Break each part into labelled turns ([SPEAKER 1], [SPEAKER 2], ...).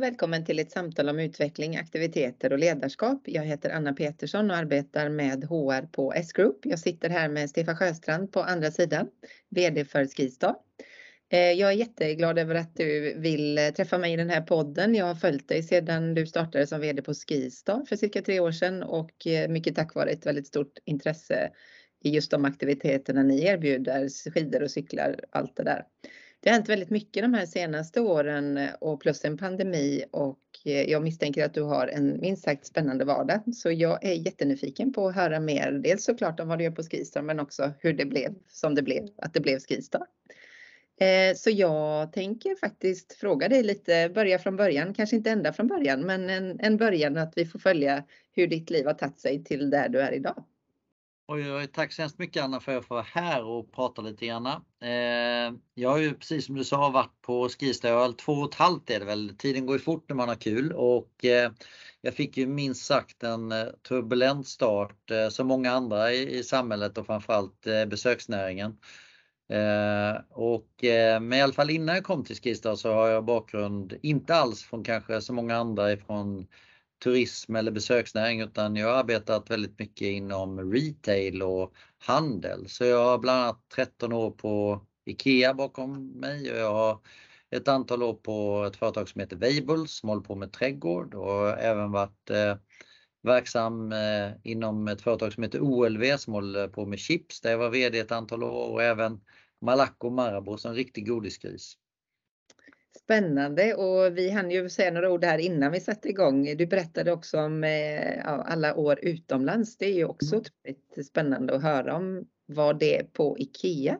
[SPEAKER 1] och välkommen till ett samtal om utveckling, aktiviteter och ledarskap. Jag heter Anna Petersson och arbetar med HR på S-Group. Jag sitter här med Stefan Sjöstrand på andra sidan, VD för Skistar. Eh, jag är jätteglad över att du vill träffa mig i den här podden. Jag har följt dig sedan du startade som VD på Skistar för cirka tre år sedan och eh, mycket tack vare ett väldigt stort intresse i just de aktiviteterna ni erbjuder, skidor och cyklar, allt det där. Det har hänt väldigt mycket de här senaste åren eh, och plus en pandemi och eh, jag misstänker att du har en minst sagt spännande vardag. Så jag är jättenyfiken på att höra mer, dels såklart om vad du gör på Skistar men också hur det blev som det blev, att det blev Skistar. Eh, så jag tänker faktiskt fråga dig lite, börja från början, kanske inte ända från början, men en, en början att vi får följa hur ditt liv har tagit sig till där du är idag.
[SPEAKER 2] Oj, oj, tack så hemskt mycket Anna för att jag får vara här och prata lite grann. Eh, jag har ju precis som du sa varit på Skistöl, två och ett halvt är det väl. Tiden går ju fort när man har kul och eh, jag fick ju minst sagt en eh, turbulent start eh, som många andra i, i samhället och framförallt eh, besöksnäringen. Eh, och, eh, men i alla fall innan jag kom till Skistar så har jag bakgrund, inte alls från kanske så många andra ifrån turism eller besöksnäring utan jag har arbetat väldigt mycket inom retail och handel. Så jag har bland annat 13 år på IKEA bakom mig och jag har ett antal år på ett företag som heter Weibull som håller på med trädgård och även varit eh, verksam eh, inom ett företag som heter OLV som håller på med chips där jag var VD ett antal år och även Malaco Marabou som en riktig godisgris.
[SPEAKER 1] Spännande och vi hann ju säga några ord här innan vi satte igång. Du berättade också om eh, ja, alla år utomlands. Det är ju också mm. otroligt spännande att höra om vad det är på IKEA.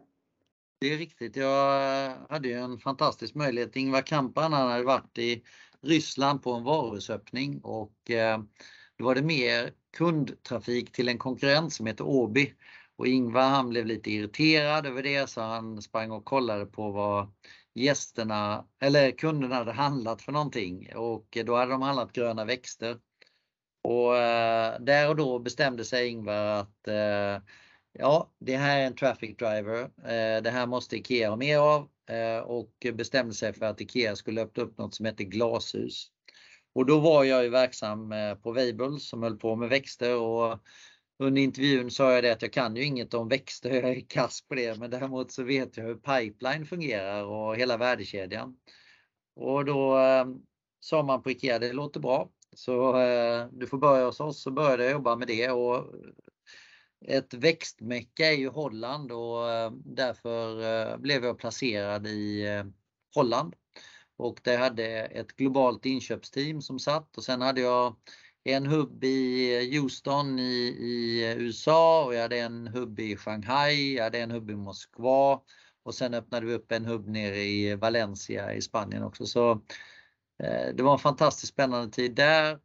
[SPEAKER 2] Det är riktigt. Jag hade ju en fantastisk möjlighet. Ingvar Kamprad han hade varit i Ryssland på en varuhusöppning och eh, då var det mer kundtrafik till en konkurrent som heter Åby. Och Ingvar han blev lite irriterad över det så han sprang och kollade på vad gästerna eller kunderna hade handlat för någonting och då hade de handlat gröna växter. Och eh, där och då bestämde sig Ingvar att eh, ja, det här är en traffic driver. Eh, det här måste IKEA ha mer av och bestämde sig för att IKEA skulle öppna upp något som heter glashus. Och då var jag ju verksam på Weibull som höll på med växter och under intervjun sa jag det att jag kan ju inget om växter, jag är kass på det, men däremot så vet jag hur pipeline fungerar och hela värdekedjan. Och då eh, sa man på IKEA, det låter bra, så eh, du får börja hos oss. Så började jag jobba med det och ett växtmecka är ju Holland och eh, därför eh, blev jag placerad i eh, Holland. Och där hade ett globalt inköpsteam som satt och sen hade jag en hubb i Houston i, i USA och jag hade en hubb i Shanghai, jag hade en hubb i Moskva och sen öppnade vi upp en hubb nere i Valencia i Spanien också. Så eh, det var en fantastiskt spännande tid där.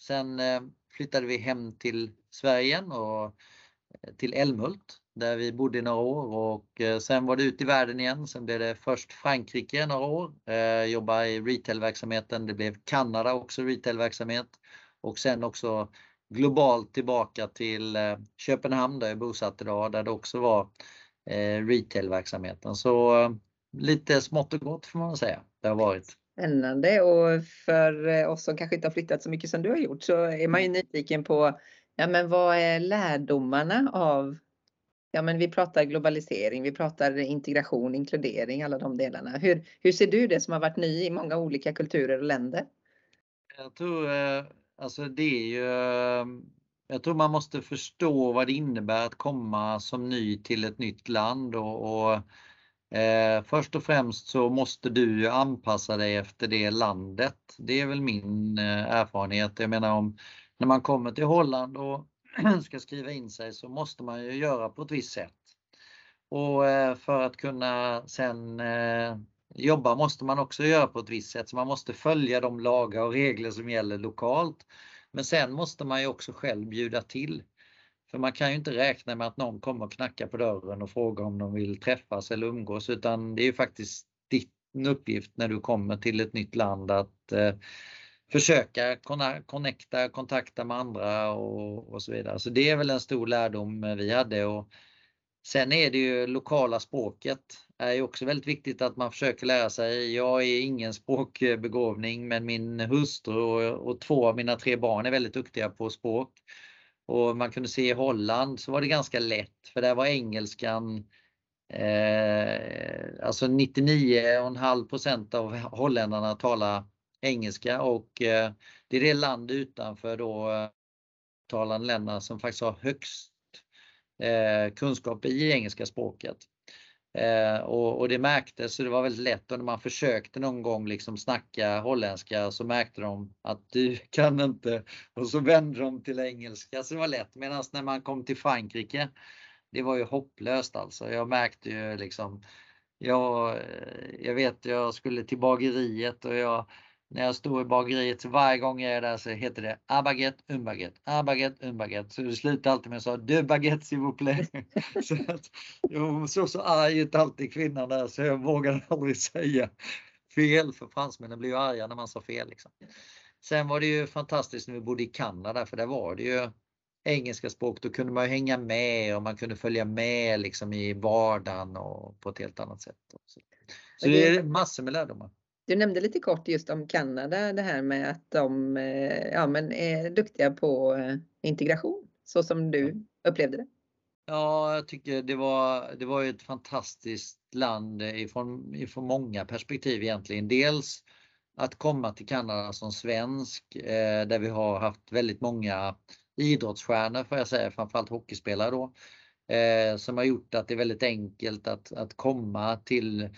[SPEAKER 2] Sen eh, flyttade vi hem till Sverige och eh, till Älmhult där vi bodde i några år och eh, sen var det ut i världen igen. Sen blev det först Frankrike några år, eh, jobba i retailverksamheten. Det blev Kanada också retailverksamhet och sen också globalt tillbaka till eh, Köpenhamn där jag är bosatt idag där det också var eh, retailverksamheten. Så eh, lite smått och gott får man säga det har varit.
[SPEAKER 1] Spännande och för oss som kanske inte har flyttat så mycket som du har gjort så är man ju mm. nyfiken på ja, men vad är lärdomarna av Ja, men vi pratar globalisering, vi pratar integration, inkludering, alla de delarna. Hur, hur ser du det som har varit ny i många olika kulturer och länder?
[SPEAKER 2] Jag tror Alltså det är ju, eh, jag tror man måste förstå vad det innebär att komma som ny till ett nytt land och, och eh, först och främst så måste du anpassa dig efter det landet. Det är väl min eh, erfarenhet. Jag menar om när man kommer till Holland och ska skriva in sig så måste man ju göra på ett visst sätt. Och eh, för att kunna sen eh, jobba måste man också göra på ett visst sätt, så man måste följa de lagar och regler som gäller lokalt. Men sen måste man ju också själv bjuda till. För man kan ju inte räkna med att någon kommer och knackar på dörren och frågar om de vill träffas eller umgås, utan det är ju faktiskt din uppgift när du kommer till ett nytt land att eh, försöka connecta, kontakta med andra och, och, så vidare. Så det är väl en stor lärdom vi hade. Och Sen är det ju lokala språket Det är ju också väldigt viktigt att man försöker lära sig. Jag är ingen språkbegåvning men min hustru och, och två av mina tre barn är väldigt duktiga på språk. Och man kunde se i Holland så var det ganska lätt för där var engelskan eh, alltså 99,5% av holländarna talar engelska och eh, det är det land utanför då eh, talande länderna som faktiskt har högst Eh, kunskap i engelska språket. Eh, och, och, det märktes, så det var väldigt lätt och när man försökte någon gång liksom snacka holländska så märkte de att du kan inte och så vände de till engelska så det var lätt. Medan när man kom till Frankrike, det var ju hopplöst alltså. Jag märkte ju liksom, jag, eh, jag vet jag skulle till bageriet och jag när jag stod i bageriet så varje gång jag är där så heter det a baguette, un baguette, a baguette, un baguette. Så det slutar alltid med att säga deux baguettes s'il vous plaît. så att, jag såg så arg ut alltid kvinnan där så jag vågade aldrig säga fel för fransmännen blir ju arga när man sa fel. Liksom. Sen var det ju fantastiskt när vi bodde i Kanada för där var det ju engelska språk. Då kunde man hänga med och man kunde följa med liksom i vardagen och på ett helt annat sätt. Så, så det är massor med lärdomar.
[SPEAKER 1] Du nämnde lite kort just om Kanada, det här med att de eh, ja, men är duktiga på eh, integration, så som du upplevde det.
[SPEAKER 2] Ja, jag tycker det var, det var ett fantastiskt land ifrån, ifrån många perspektiv egentligen. Dels att komma till Kanada som svensk eh, där vi har haft väldigt många idrottsstjärnor får jag säga, framförallt hockeyspelare då, som har gjort att det är väldigt enkelt att, att komma till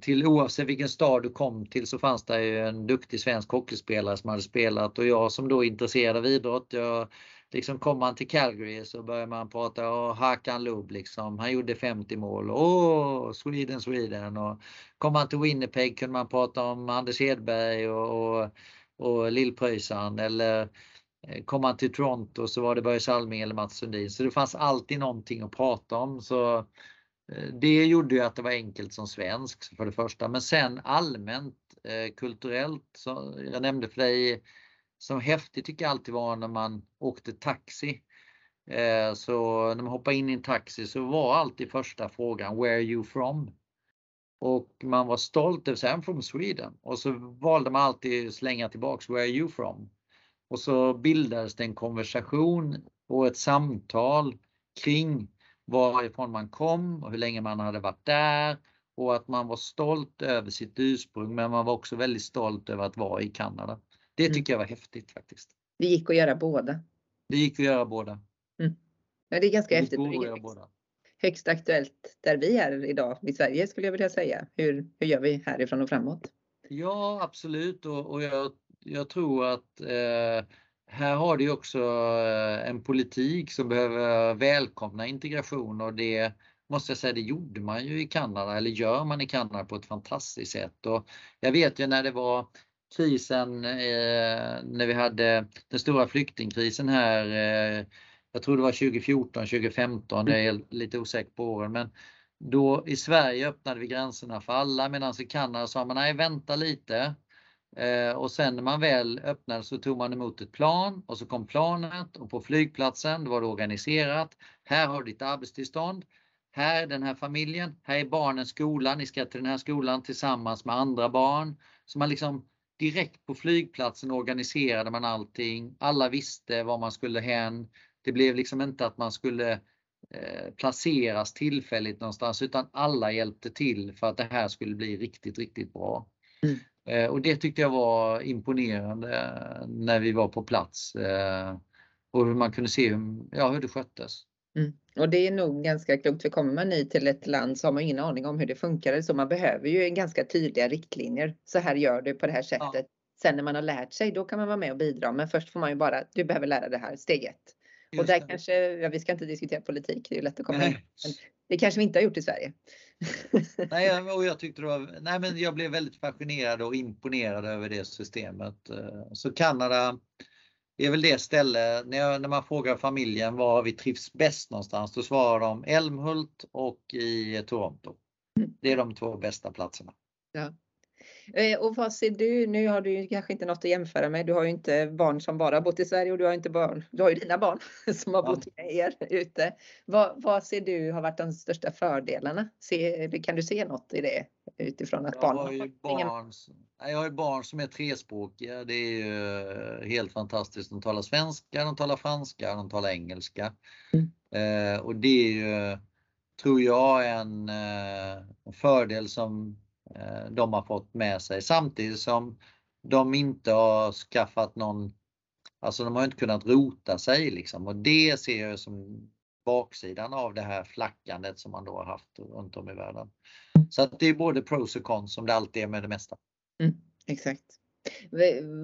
[SPEAKER 2] till oavsett vilken stad du kom till så fanns det ju en duktig svensk hockeyspelare som hade spelat. Och jag som då är intresserad av idrott, jag, liksom kom man till Calgary så började man prata om Hakan Loob liksom, han gjorde 50 mål, åh Sweden Sweden. Och kom man till Winnipeg kunde man prata om Anders Hedberg och, och, och Lill-Pröjsarn eller eh, kom man till Toronto så var det Börje Salming eller Mats Sundin. Så det fanns alltid någonting att prata om. Så Eh, det gjorde ju att det var enkelt som svensk för det första, men sen allmänt eh, kulturellt, så jag nämnde för dig, som häftigt tycker jag alltid var när man åkte taxi. Eh, så när man hoppade in i en taxi så var alltid första frågan Where are you from? Och man var stolt över att säga I'm from Sweden och så valde man alltid slänga tillbaks Where are you from? Och så bildades det en konversation och ett samtal kring varifrån man kom och hur länge man hade varit där och att man var stolt över sitt ursprung men man var också väldigt stolt över att vara i Kanada. Det mm. tycker jag var häftigt faktiskt.
[SPEAKER 1] Det gick att göra båda.
[SPEAKER 2] Det gick att göra båda.
[SPEAKER 1] Mm. Ja, det är ganska det häftigt. Högst, högst aktuellt där vi är idag i Sverige skulle jag vilja säga. Hur, hur gör vi härifrån och framåt?
[SPEAKER 2] Ja absolut och, och jag, jag tror att eh, här har du också eh, en politik som behöver välkomna integration och det måste jag säga, det gjorde man ju i Kanada eller gör man i Kanada på ett fantastiskt sätt. Och jag vet ju när det var krisen, eh, när vi hade den stora flyktingkrisen här, eh, jag tror det var 2014, 2015, det är lite osäker på åren, men då i Sverige öppnade vi gränserna för alla medan i Kanada sa man nej vänta lite. Eh, och sen när man väl öppnade så tog man emot ett plan och så kom planet och på flygplatsen då var det organiserat. Här har du ditt arbetstillstånd. Här är den här familjen. Här är barnens skola. Ni ska till den här skolan tillsammans med andra barn. Så man liksom direkt på flygplatsen organiserade man allting. Alla visste var man skulle hän. Det blev liksom inte att man skulle eh, placeras tillfälligt någonstans utan alla hjälpte till för att det här skulle bli riktigt, riktigt bra. Mm. Eh, och det tyckte jag var imponerande när vi var på plats eh, och hur man kunde se hur, ja, hur det sköttes.
[SPEAKER 1] Mm. Och det är nog ganska klokt, för kommer man ny till ett land så har man ingen aning om hur det funkar. Så man behöver ju ganska tydliga riktlinjer. Så här gör du på det här sättet. Ja. Sen när man har lärt sig, då kan man vara med och bidra. Men först får man ju bara, du behöver lära det här, steg ett. Just och där det. kanske, ja, vi ska inte diskutera politik, det är ju lätt att komma in. Det kanske vi inte har gjort i Sverige.
[SPEAKER 2] nej, och jag tyckte det var, nej men jag blev väldigt fascinerad och imponerad över det systemet. Så Kanada är väl det ställe, när, jag, när man frågar familjen var vi trivs bäst någonstans, då svarar de Älmhult och i Toronto. Mm. Det är de två bästa platserna.
[SPEAKER 1] Ja. Eh, och vad ser du, nu har du kanske inte något att jämföra med, du har ju inte barn som bara bott i Sverige och du har inte barn, du har ju dina barn som har bott med er ute. Vad, vad ser du har varit de största fördelarna? Se, kan du se något i det utifrån att barn
[SPEAKER 2] jag har, ju barn, jag har ju barn som är trespråkiga, det är ju helt fantastiskt. De talar svenska, de talar franska, de talar engelska. Mm. Eh, och det är ju, tror jag, en, eh, fördel som Eh, de har fått med sig samtidigt som de inte har skaffat någon, alltså de har inte kunnat rota sig liksom och det ser jag som baksidan av det här flackandet som man då har haft runt om i världen. Så att det är både pros och cons som det alltid är med det mesta.
[SPEAKER 1] Mm, exakt.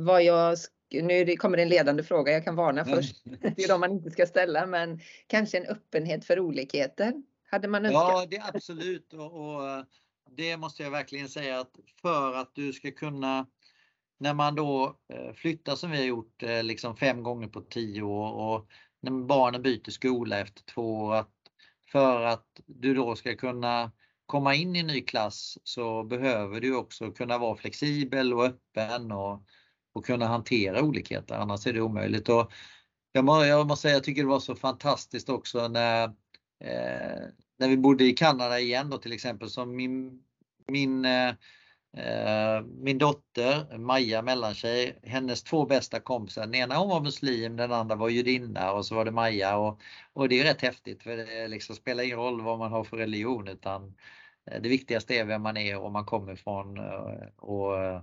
[SPEAKER 1] Vad jag, nu kommer en ledande fråga, jag kan varna först. Det är de man inte ska ställa, men kanske en öppenhet för olikheter. Hade man önskat?
[SPEAKER 2] Ja, det är absolut. Och, och det måste jag verkligen säga att för att du ska kunna när man då eh, flyttar som vi har gjort eh, liksom fem gånger på tio år och när barnen byter skola efter två år. Att för att du då ska kunna komma in i en ny klass så behöver du också kunna vara flexibel och öppen och, och kunna hantera olikheter, annars är det omöjligt. Och jag, må, jag måste säga, jag tycker det var så fantastiskt också när, eh, när vi bodde i Kanada igen då till exempel som min, min, eh, eh, min dotter Maja mellantjej, hennes två bästa kompisar, den ena hon var muslim, den andra var judinna och så var det Maja och, och det är rätt häftigt för det liksom spelar ingen roll vad man har för religion utan eh, det viktigaste är vem man är och man kommer ifrån eh, och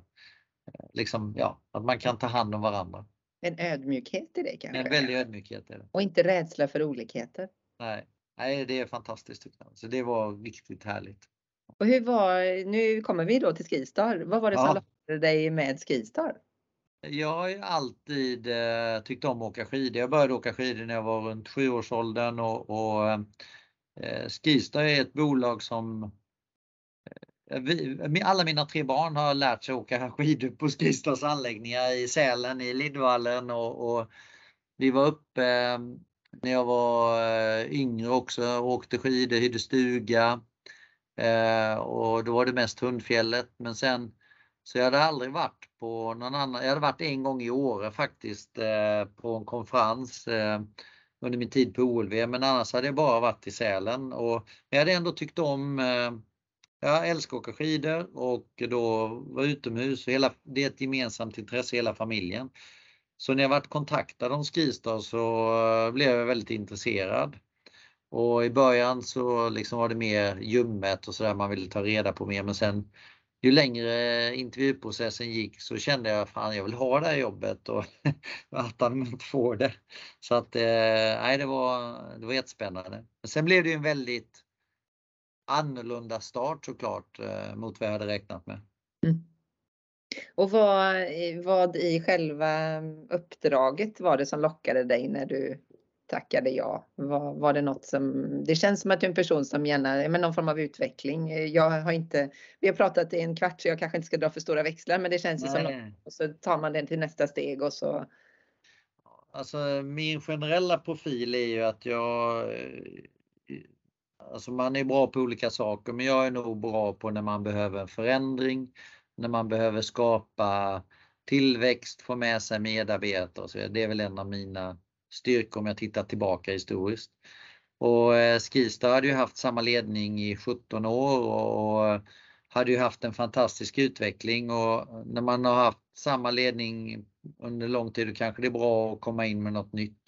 [SPEAKER 2] liksom ja, att man kan ta hand om varandra.
[SPEAKER 1] En ödmjukhet i det kanske?
[SPEAKER 2] En väldig ödmjukhet i det.
[SPEAKER 1] Och inte rädsla för olikheter?
[SPEAKER 2] Nej, Nej det är fantastiskt. Så det var riktigt härligt.
[SPEAKER 1] Och hur var, nu kommer vi då till Skistar. Vad var det som lockade dig med Skistar?
[SPEAKER 2] Jag har ju alltid eh, tyckt om att åka skidor. Jag började åka skidor när jag var runt sjuårsåldern och, och eh, Skistar är ett bolag som eh, vi, alla mina tre barn har lärt sig åka skidor på Skistars anläggningar i Sälen, i Lindvallen och, och vi var uppe när jag var eh, yngre också, åkte skidor, hyrde stuga. Eh, och då var det mest Hundfjället. Men sen så jag hade aldrig varit på någon annan. Jag hade varit en gång i Åre faktiskt eh, på en konferens under min tid på OLV. Men annars hade jag bara varit i Sälen och jag hade ändå tyckt om jag älskar att åka skidor och då vara utomhus. Hela, det är ett gemensamt intresse hela familjen. Så när jag varit kontaktad om Skistar så eh, blev jag väldigt intresserad. Och i början så liksom var det mer ljummet och sådär, man ville ta reda på mer men sen ju längre intervjuprocessen gick så kände jag fan jag vill ha det här jobbet och att han inte får det. Så att eh, nej, det var, det var jättespännande. Men sen blev det en väldigt annorlunda start såklart eh, mot vad jag hade räknat med. Mm.
[SPEAKER 1] Och vad, vad i själva uppdraget var det som lockade dig när du tackade ja. Var, var det något som, det känns som att du är en person som gärna, men någon form av utveckling. Jag har inte, vi har pratat i en kvart så jag kanske inte ska dra för stora växlar men det känns ju som något, och så tar man den till nästa steg och så.
[SPEAKER 2] Alltså min generella profil är ju att jag Alltså man är bra på olika saker men jag är nog bra på när man behöver en förändring, när man behöver skapa tillväxt, få med sig medarbetare. och Så vidare. det är väl en av mina styrkor om jag tittar tillbaka historiskt. Och eh, Skistar hade ju haft samma ledning i 17 år och hade ju haft en fantastisk utveckling och när man har haft samma ledning under lång tid då kanske det är bra att komma in med något nytt.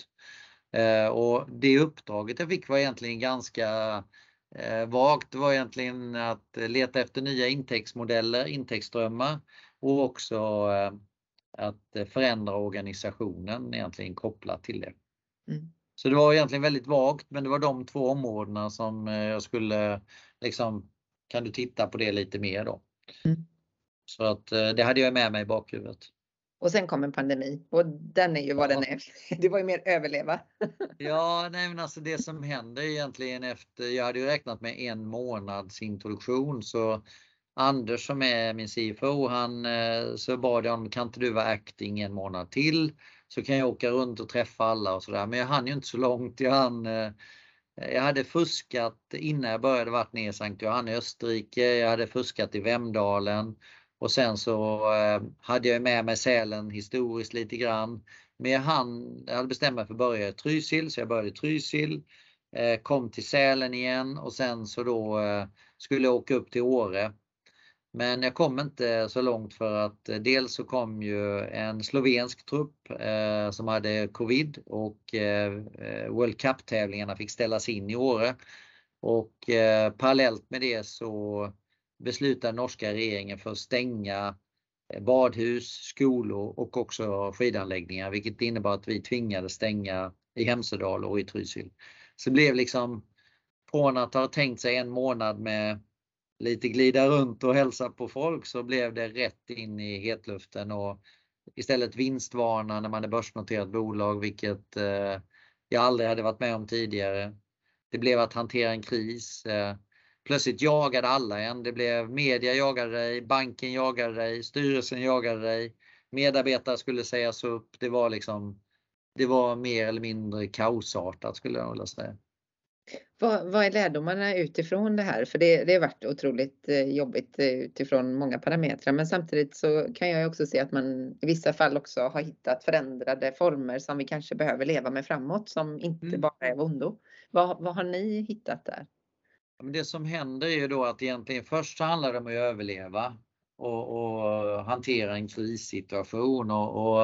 [SPEAKER 2] Eh, och det uppdraget jag fick var egentligen ganska vagt. Det var egentligen att leta efter nya intäktsmodeller, intäktsströmmar och också att förändra organisationen egentligen kopplat till det. Mm. Så det var egentligen väldigt vagt men det var de två områdena som eh, jag skulle liksom, kan du titta på det lite mer då? Mm. Så att eh, det hade jag med mig i bakhuvudet.
[SPEAKER 1] Och sen kom en pandemi och den är ju vad ja. den är. Det var ju mer överleva.
[SPEAKER 2] ja, nej men alltså det som hände egentligen efter, jag hade ju räknat med en månads introduktion så Anders som är min CFO, han eh, så bad jag om kan inte du vara acting en månad till så kan jag åka runt och träffa alla och sådär. Men jag hann ju inte så långt. Jag, hann, eh, jag hade fuskat innan jag började varit nere i Sankt Johann i Österrike. Jag hade fuskat i Vemdalen och sen så eh, hade jag med mig Sälen historiskt lite grann. Men jag, hann, jag hade bestämt mig för att börja i Trysil så jag började i Trysil. Eh, kom till Sälen igen och sen så då eh, skulle jag åka upp till Åre men jag kom inte så långt för att dels så kom ju en slovensk trupp eh, som hade covid och eh, World Cup-tävlingarna fick ställas in i Åre. Och eh, parallellt med det så beslutade norska regeringen för att stänga eh, badhus, skolor och också skidanläggningar vilket innebar att vi tvingades stänga i Hemsedal och i Trysil. Så det blev liksom från att ha tänkt sig en månad med lite glida runt och hälsa på folk så blev det rätt in i hetluften och istället vinstvarna när man är börsnoterat bolag, vilket eh, jag aldrig hade varit med om tidigare. Det blev att hantera en kris. Eh, Plötsligt jagade alla en. Det blev media jagade dig, banken jagade dig, styrelsen jagade dig, medarbetare skulle sägas upp. Det var liksom, det var mer eller mindre kaosartat skulle jag vilja säga.
[SPEAKER 1] Vad, vad är lärdomarna utifrån det här? För det, det har varit otroligt eh, jobbigt eh, utifrån många parametrar men samtidigt så kan jag också se att man i vissa fall också har hittat förändrade former som vi kanske behöver leva med framåt som inte mm. bara är av ondo. Vad, vad har ni hittat där?
[SPEAKER 2] Det som händer är ju då att egentligen först så handlar det om att överleva och, och hantera en krissituation och, och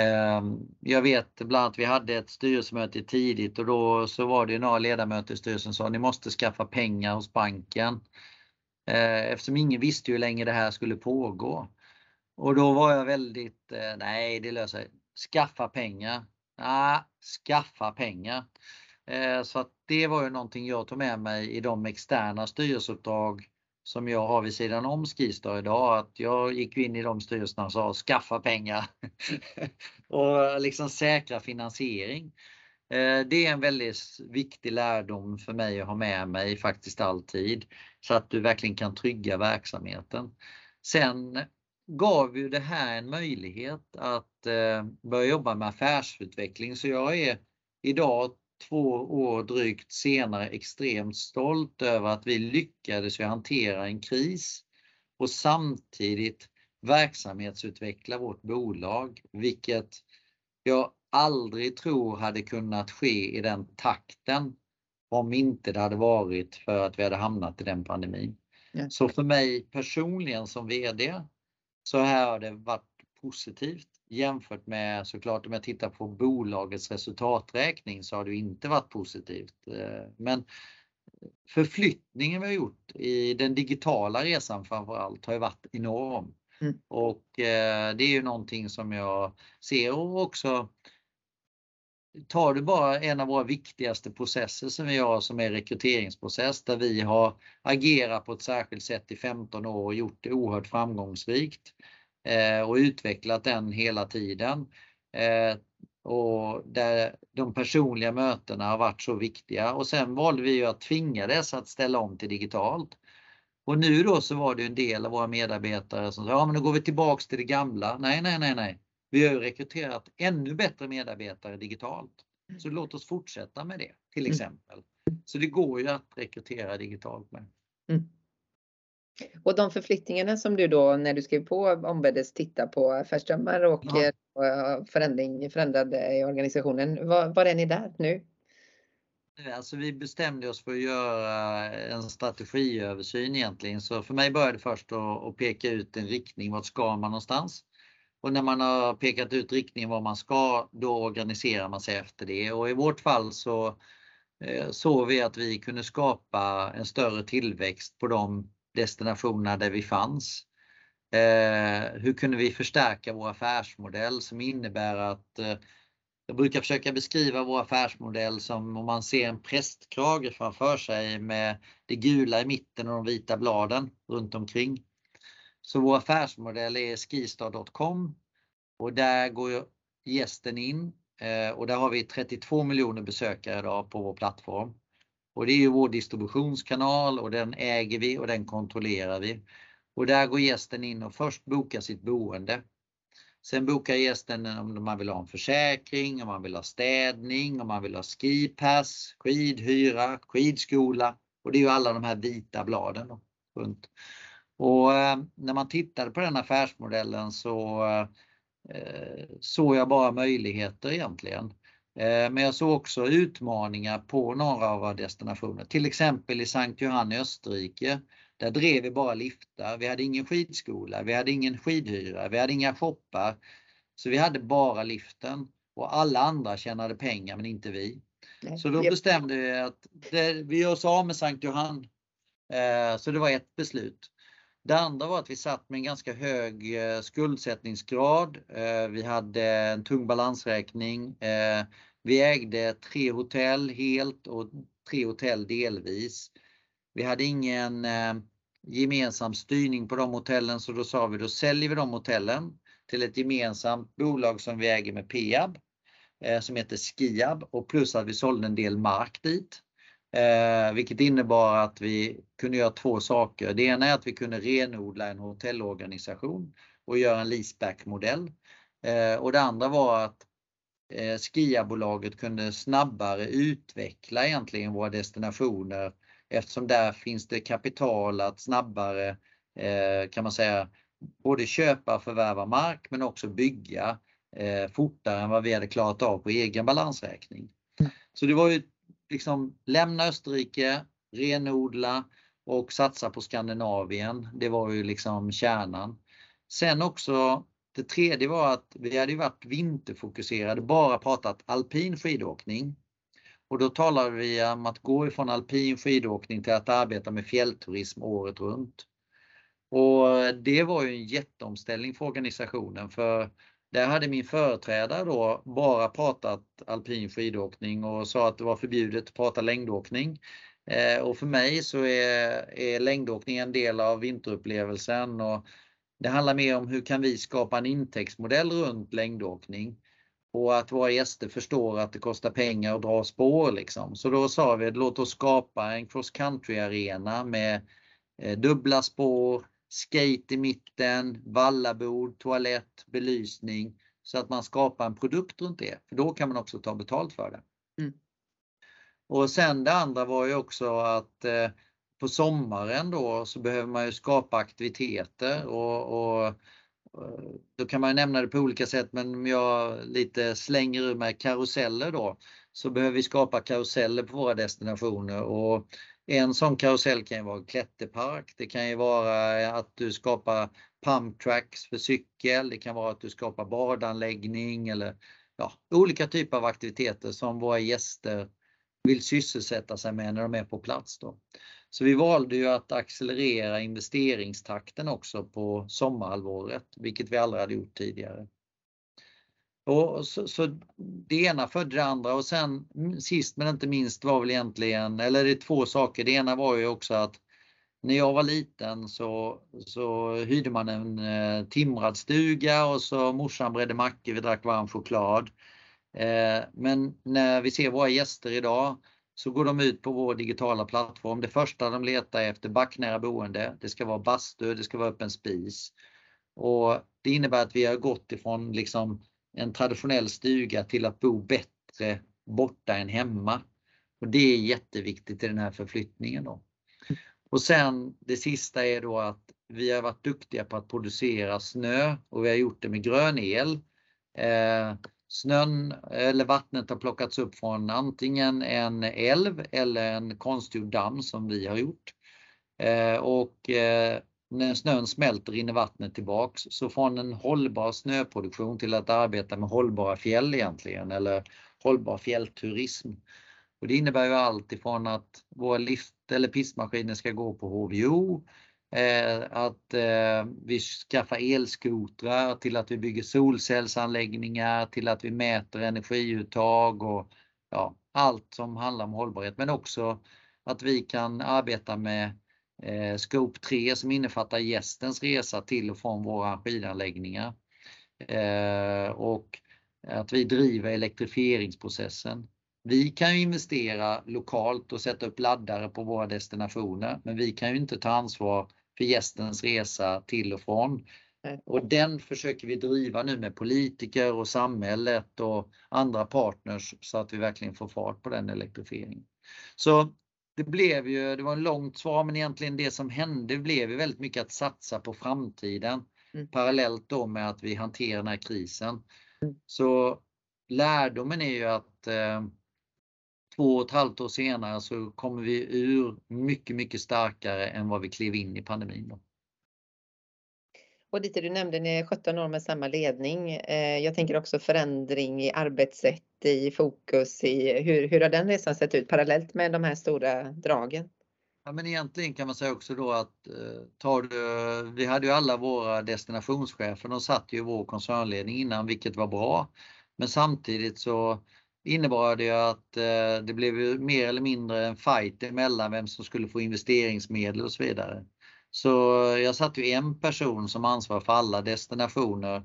[SPEAKER 2] eh, jag vet bland annat vi hade ett styrelsemöte tidigt och då så var det några ledamöter i styrelsen som sa ni måste skaffa pengar hos banken. Eh, eftersom ingen visste hur länge det här skulle pågå. Och då var jag väldigt, eh, nej det löser sig. Skaffa pengar. Ah, skaffa pengar. Eh, så att det var ju någonting jag tog med mig i de externa styrelseuppdrag som jag har vid sidan om Skistar idag, att jag gick in i de styrelserna och sa skaffa pengar och liksom säkra finansiering. Eh, det är en väldigt viktig lärdom för mig att ha med mig faktiskt alltid så att du verkligen kan trygga verksamheten. Sen gav ju det här en möjlighet att eh, börja jobba med affärsutveckling så jag är idag två år drygt senare extremt stolt över att vi lyckades hantera en kris och samtidigt verksamhetsutveckla vårt bolag, vilket jag aldrig tror hade kunnat ske i den takten om inte det hade varit för att vi hade hamnat i den pandemin. Ja. Så för mig personligen som VD så här har det varit positivt jämfört med såklart om jag tittar på bolagets resultaträkning så har det inte varit positivt. Eh, men förflyttningen vi har gjort i den digitala resan framför allt har ju varit enorm. Mm. Och eh, det är ju någonting som jag ser och också tar du bara en av våra viktigaste processer som vi har som är rekryteringsprocess där vi har agerat på ett särskilt sätt i 15 år och gjort det oerhört framgångsrikt och utvecklat den hela tiden. Eh, och där de personliga mötena har varit så viktiga och sen valde vi ju att tvinga dessa att ställa om till digitalt. Och nu då så var det en del av våra medarbetare som sa, ja men då går vi tillbaks till det gamla. Nej, nej, nej, nej. Vi har ju rekryterat ännu bättre medarbetare digitalt. Så låt oss fortsätta med det till mm. exempel. Så det går ju att rekrytera digitalt med. Mm.
[SPEAKER 1] Och de förflyttningarna som du då när du skrev på ombeddes titta på affärsdrömmar och ja. Eh, förändring, förändrade i organisationen. Var, var är ni där nu?
[SPEAKER 2] Alltså vi bestämde oss för att göra en strategiöversyn egentligen. Så för mig började det först att peka ut en riktning, vart ska man någonstans? Och när man har pekat ut riktningen var man ska, då organiserar man sig efter det. Och i vårt fall så eh, såg vi att vi kunde skapa en större tillväxt på de destinationerna där vi fanns. Eh, hur kunde vi förstärka vår affärsmodell som innebär att eh, jag brukar försöka beskriva vår affärsmodell som om man ser en prästkrage framför sig med det gula i mitten och de vita bladen runt omkring. Så vår affärsmodell är skistar.com och där går gästen in eh, och där har vi 32 miljoner besökare idag på vår plattform. Och det är ju vår distributionskanal och den äger vi och den kontrollerar vi. Och där går gästen in och först bokar sitt boende. Sen bokar gästen om man vill ha en försäkring, om man vill ha städning, om man vill ha skipass, skidhyra, skidskola och det är ju alla de här vita bladen runt. Och eh, när man tittade på den affärsmodellen så eh, eh, såg jag bara möjligheter egentligen. Men jag såg också utmaningar på några av våra destinationer, till exempel i Sankt Johann i Österrike. Där drev vi bara liftar. Vi hade ingen skidskola, vi hade ingen skidhyra, vi hade inga shoppar. Så vi hade bara liften och alla andra tjänade pengar men inte vi. Så då bestämde vi att det, vi gör oss av med Sankt Johann. Eh, så det var ett beslut. Det andra var att vi satt med en ganska hög eh, skuldsättningsgrad. Eh, vi hade en tung balansräkning. Vi ägde tre hotell helt och tre hotell delvis. Vi hade ingen eh, gemensam styrning på de hotellen så då sa vi då säljer vi de hotellen till ett gemensamt bolag som vi äger med Peab eh, som heter Skiab och plus att vi sålde en del mark dit. Eh, vilket innebar att vi kunde göra två saker. Det ena är att vi kunde renodla en hotellorganisation och göra en leaseback-modell. Eh, och det andra var att eh, Skiabolaget kunde snabbare utveckla egentligen våra destinationer eftersom där finns det kapital att snabbare eh, kan man säga både köpa och förvärva mark men också bygga eh, fortare än vad vi hade klarat av på egen balansräkning. Mm. Så det var ju liksom lämna Österrike, renodla och satsa på Skandinavien. Det var ju liksom kärnan. Sen också det tredje var att vi hade varit vinterfokuserade, bara pratat alpin skidåkning. Och då talade vi om att gå ifrån alpin skidåkning till att arbeta med fjällturism året runt. Och det var ju en jätteomställning för organisationen för där hade min företrädare då bara pratat alpin skidåkning och sa att det var förbjudet att prata längdåkning. Eh, och för mig så är, är längdåkning en del av vinterupplevelsen och det handlar mer om hur kan vi skapa en intäktsmodell runt längdåkning och att våra gäster förstår att det kostar pengar att dra spår liksom. Så då sa vi låt oss skapa en cross country arena med eh, dubbla spår, skate i mitten, vallabord, toalett, belysning så att man skapar en produkt runt det. För då kan man också ta betalt för det. Mm. Och sen det andra var ju också att eh, på sommaren då så behöver man ju skapa aktiviteter och, och eh, då kan man nämna det på olika sätt men om jag lite slänger ur med karuseller då så behöver vi skapa karuseller på våra destinationer och en sån karusell kan ju vara klätterpark. Det kan ju vara att du skapar pump tracks för cykel. Det kan vara att du skapar badanläggning eller ja, olika typer av aktiviteter som våra gäster vill sysselsätta sig med när de är på plats. Då. Så vi valde ju att accelerera investeringstakten också på sommarhalvåret, vilket vi aldrig hade gjort tidigare. Och så, så, det ena födde det andra och sen mm, sist men inte minst var väl egentligen, eller det är två saker. Det ena var ju också att när jag var liten så, så hyrde man en eh, timrad stuga och så morsan bredde mackor, vi drack varm choklad. Eh, men när vi ser våra gäster idag så går de ut på vår digitala plattform. Det första de letar efter backnära boende. Det ska vara bastu, det ska vara öppen spis. Och det innebär att vi har gått ifrån liksom en traditionell stuga till att bo bättre borta än hemma. Och det är jätteviktigt i den här förflyttningen. Då. Och sen det sista är då att vi har varit duktiga på att producera snö och vi har gjort det med grön el. Eh, snön eller vattnet har plockats upp från antingen en älv eller en konstgjord damm som vi har gjort. Eh, och eh, när snön smälter rinner vattnet tillbaks. Så från en hållbar snöproduktion till att arbeta med hållbara fjäll egentligen eller hållbar fjällturism. Och det innebär ju allt ifrån att våra lift eller pistmaskiner ska gå på HVO, Eh, att eh, vi skaffar elskotrar till att vi bygger solcellsanläggningar till att vi mäter energiuttag och ja, allt som handlar om hållbarhet men också att vi kan arbeta med eh, Scope 3 som innefattar gästens resa till och från våra skidanläggningar. Eh, och att vi driver elektrifieringsprocessen. Vi kan ju investera lokalt och sätta upp laddare på våra destinationer, men vi kan ju inte ta ansvar för gästens resa till och från. Och den försöker vi driva nu med politiker och samhället och andra partners så att vi verkligen får fart på den elektrifieringen. Så det blev ju, det var en långt svar, men egentligen det som hände blev ju väldigt mycket att satsa på framtiden. Mm. Parallellt då med att vi hanterar den här krisen. Mm. Så lärdomen är ju att eh, två och ett halvt år senare så kommer vi ur mycket, mycket starkare än vad vi klev in i pandemin. Då.
[SPEAKER 1] Och lite du nämnde, ni är 17 år med samma ledning. Eh, jag tänker också förändring i arbetssätt, i fokus, i hur, hur har den resan sett ut parallellt med de här stora dragen?
[SPEAKER 2] Ja, men egentligen kan man säga också då att eh, tar du, vi hade ju alla våra destinationschefer, de satt ju i vår koncernledning innan, vilket var bra. Men samtidigt så innebar det att eh, det blev mer eller mindre en fight emellan vem som skulle få investeringsmedel och så vidare. Så jag satte ju en person som ansvar för alla destinationer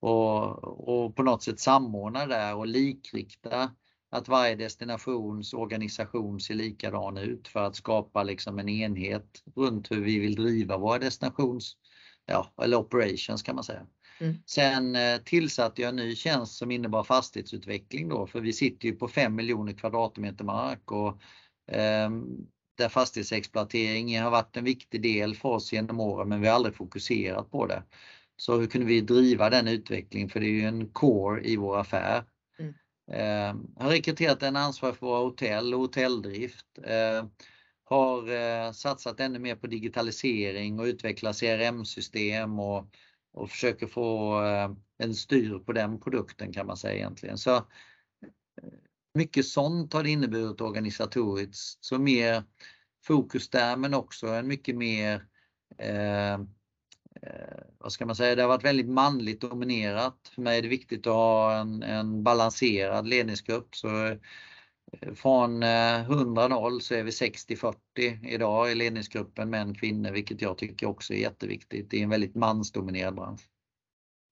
[SPEAKER 2] och, och på något sätt samordna där och likrikta att varje destinations organisation ser likadan ut för att skapa liksom en enhet runt hur vi vill driva våra destinations, ja, eller operations kan man säga. Mm. Sen eh, tillsatte jag en ny tjänst som innebar fastighetsutveckling då, för vi sitter ju på 5 miljoner kvadratmeter mark och eh, där fastighetsexploatering har varit en viktig del för oss genom åren, men vi har aldrig fokuserat på det. Så hur kunde vi driva den utvecklingen? För det är ju en core i vår affär. Mm. Eh, har rekryterat en ansvarig för våra hotell och hotelldrift. Eh, har eh, satsat ännu mer på digitalisering och utveckla CRM-system och, och försöker få eh, en styr på den produkten kan man säga egentligen. Så eh, mycket sånt har det inneburit organisatoriskt. Så mer fokus där men också en mycket mer eh, eh, vad ska man säga, det har varit väldigt manligt dominerat. För mig är det viktigt att ha en, en balanserad ledningsgrupp. Så från 100-0 eh, så är vi 60-40 idag i ledningsgruppen män kvinnor, vilket jag tycker också är jätteviktigt i en väldigt mansdominerad bransch.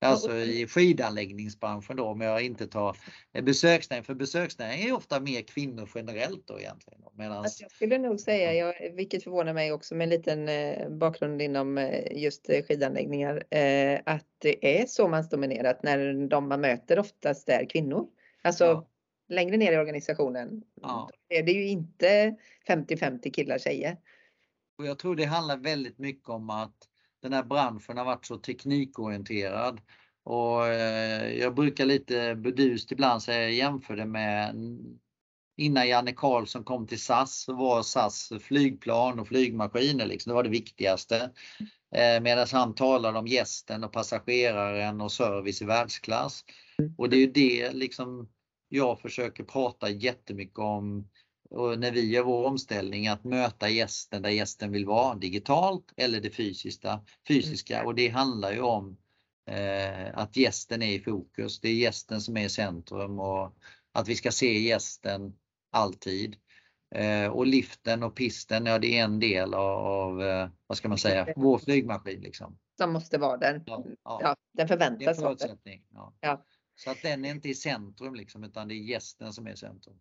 [SPEAKER 2] Alltså i skidanläggningsbranschen då om jag inte tar besöksnäring, för besöksnäring är ofta mer kvinnor generellt då egentligen. Medans...
[SPEAKER 1] Alltså jag skulle nog säga, jag, vilket förvånar mig också med en liten eh, bakgrund inom eh, just skidanläggningar, att det är så mansdominerat när de man möter oftast är kvinnor. Alltså ja. Längre ner i organisationen ja. är det ju inte 50-50 killar tjejer.
[SPEAKER 2] Och jag tror det handlar väldigt mycket om att den här branschen har varit så teknikorienterad. Och eh, jag brukar lite bedust ibland säga jämför det med innan Janne Karlsson kom till SAS så var SAS flygplan och flygmaskiner liksom, det var det viktigaste. Eh, Medan han talade om gästen och passageraren och service i världsklass. Och det är ju det liksom jag försöker prata jättemycket om och när vi gör vår omställning att möta gästen där gästen vill vara digitalt eller det fysiska. fysiska. Och det handlar ju om eh, att gästen är i fokus. Det är gästen som är i centrum och att vi ska se gästen alltid. Eh, och liften och pisten, ja det är en del av, eh, vad ska man säga, vår flygmaskin. Liksom.
[SPEAKER 1] Som måste vara där. Ja, ja. ja den förväntas
[SPEAKER 2] vara där. Ja. Så att den är inte i centrum liksom, utan det är gästen som är i centrum.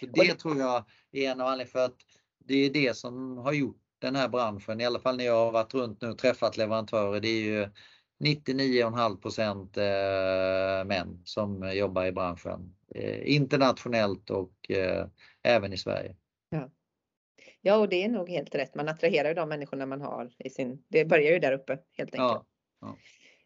[SPEAKER 2] Så det tror jag är en av anledningarna för att det är det som har gjort den här branschen, i alla fall när jag har varit runt nu och träffat leverantörer, det är ju 99,5 eh, män som jobbar i branschen. Eh, internationellt och eh, även i Sverige.
[SPEAKER 1] Ja. ja, och det är nog helt rätt. Man attraherar de människorna man har i sin... Det börjar ju där uppe helt enkelt. Ja, ja.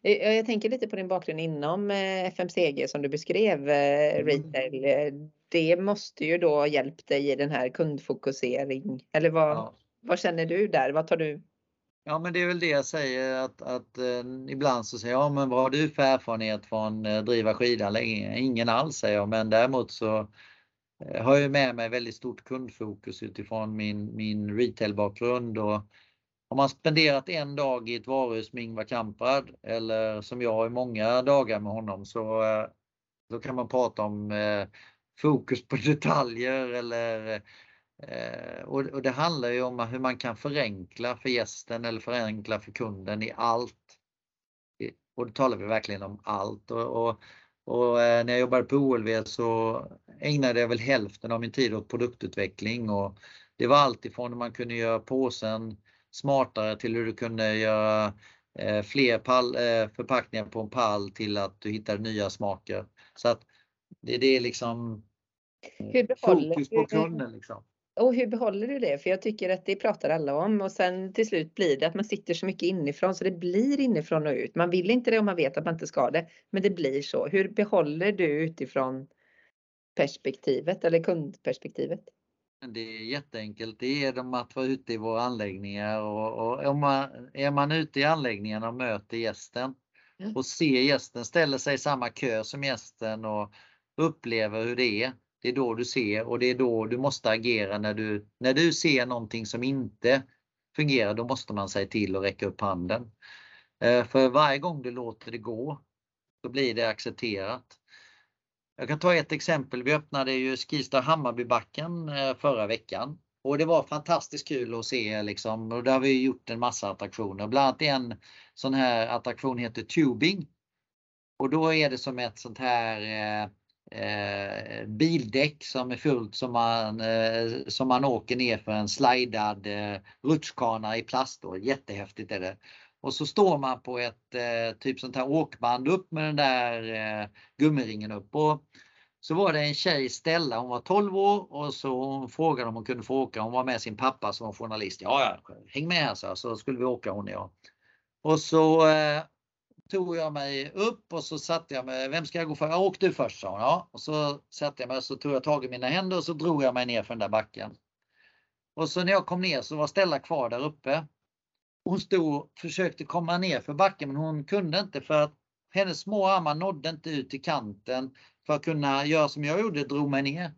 [SPEAKER 1] Jag tänker lite på din bakgrund inom FMCG som du beskrev, mm. retail det måste ju då ha hjälpt dig i den här kundfokusering. Eller vad, ja. vad känner du där? Vad tar du?
[SPEAKER 2] Ja men det är väl det jag säger att, att eh, ibland så säger jag, ja men vad har du för erfarenhet från eh, driva skidanläggningar? Ingen alls säger jag, men däremot så eh, har jag med mig väldigt stort kundfokus utifrån min, min retailbakgrund och har man spenderat en dag i ett varuhus med Ingvar Kamprad eller som jag i många dagar med honom så eh, då kan man prata om eh, fokus på detaljer eller eh, och, och, det handlar ju om hur man kan förenkla för gästen eller förenkla för kunden i allt. Och då talar vi verkligen om allt. Och, och, och eh, när jag jobbade på OLV så ägnade jag väl hälften av min tid åt produktutveckling och det var alltifrån hur man kunde göra påsen smartare till hur du kunde göra eh, fler pall, förpackningar på en pall till att du hittade nya smaker. Så att det, det är liksom
[SPEAKER 1] hur behåller,
[SPEAKER 2] fokus på kunden. Liksom.
[SPEAKER 1] Och hur behåller du det? För jag tycker att det pratar alla om och sen till slut blir det att man sitter så mycket inifrån så det blir inifrån och ut. Man vill inte det om man vet att man inte ska det, men det blir så. Hur behåller du utifrån perspektivet eller kundperspektivet?
[SPEAKER 2] Det är jätteenkelt. Det är de att vara ute i våra anläggningar och, och om man, är man ute i anläggningen och möter gästen och ser gästen, ställer sig i samma kö som gästen och upplever hur det är. Det är då du ser och det är då du måste agera när du, när du ser någonting som inte fungerar. Då måste man säga till och räcka upp handen. Eh, för varje gång du låter det gå, då blir det accepterat. Jag kan ta ett exempel. Vi öppnade ju Skistar Hammarbybacken eh, förra veckan och det var fantastiskt kul att se liksom och där har vi gjort en massa attraktioner. Bland annat en sån här attraktion heter Tubing. Och då är det som ett sånt här eh, eh, bildäck som är fullt som man, eh, som man åker ner för en slidad eh, rutschkana i plast. Då. Jättehäftigt är det. Och så står man på ett eh, typ sånt här åkband upp med den där eh, gummiringen upp. Och så var det en tjej, Stella, hon var 12 år och så hon frågade om hon kunde få åka. Hon var med sin pappa som var journalist. Ja, ja häng med här så, så skulle vi åka hon och jag. Och så eh, tog jag mig upp och så satte jag mig, vem ska jag gå för? Ja, åk du först sa hon. Ja. Och så satte jag mig och så tog jag tag i mina händer och så drog jag mig ner för den där backen. Och så när jag kom ner så var Stella kvar där uppe. Hon stod och försökte komma ner för backen men hon kunde inte för att hennes små armar nådde inte ut till kanten för att kunna göra som jag gjorde, drog mig ner.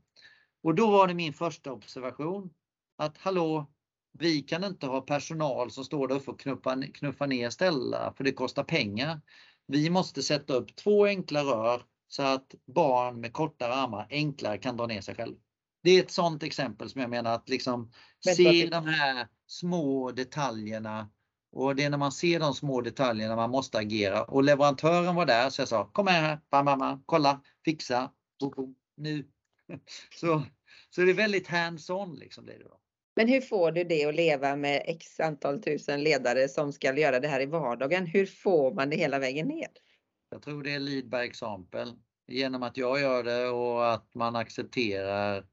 [SPEAKER 2] Och då var det min första observation att hallå, vi kan inte ha personal som står där och knuffa, knuffa ner ställa för det kostar pengar. Vi måste sätta upp två enkla rör så att barn med kortare armar enklare kan dra ner sig själv. Det är ett sådant exempel som jag menar att liksom se de här små detaljerna och det är när man ser de små detaljerna man måste agera och leverantören var där så jag sa kom här, bam, bam, bam, kolla, fixa, boom, boom, nu. Så, så det är väldigt hands-on liksom. Det då.
[SPEAKER 1] Men hur får du det att leva med x antal tusen ledare som ska göra det här i vardagen? Hur får man det hela vägen ner?
[SPEAKER 2] Jag tror det är lead by example. Genom att jag gör det och att man accepterar.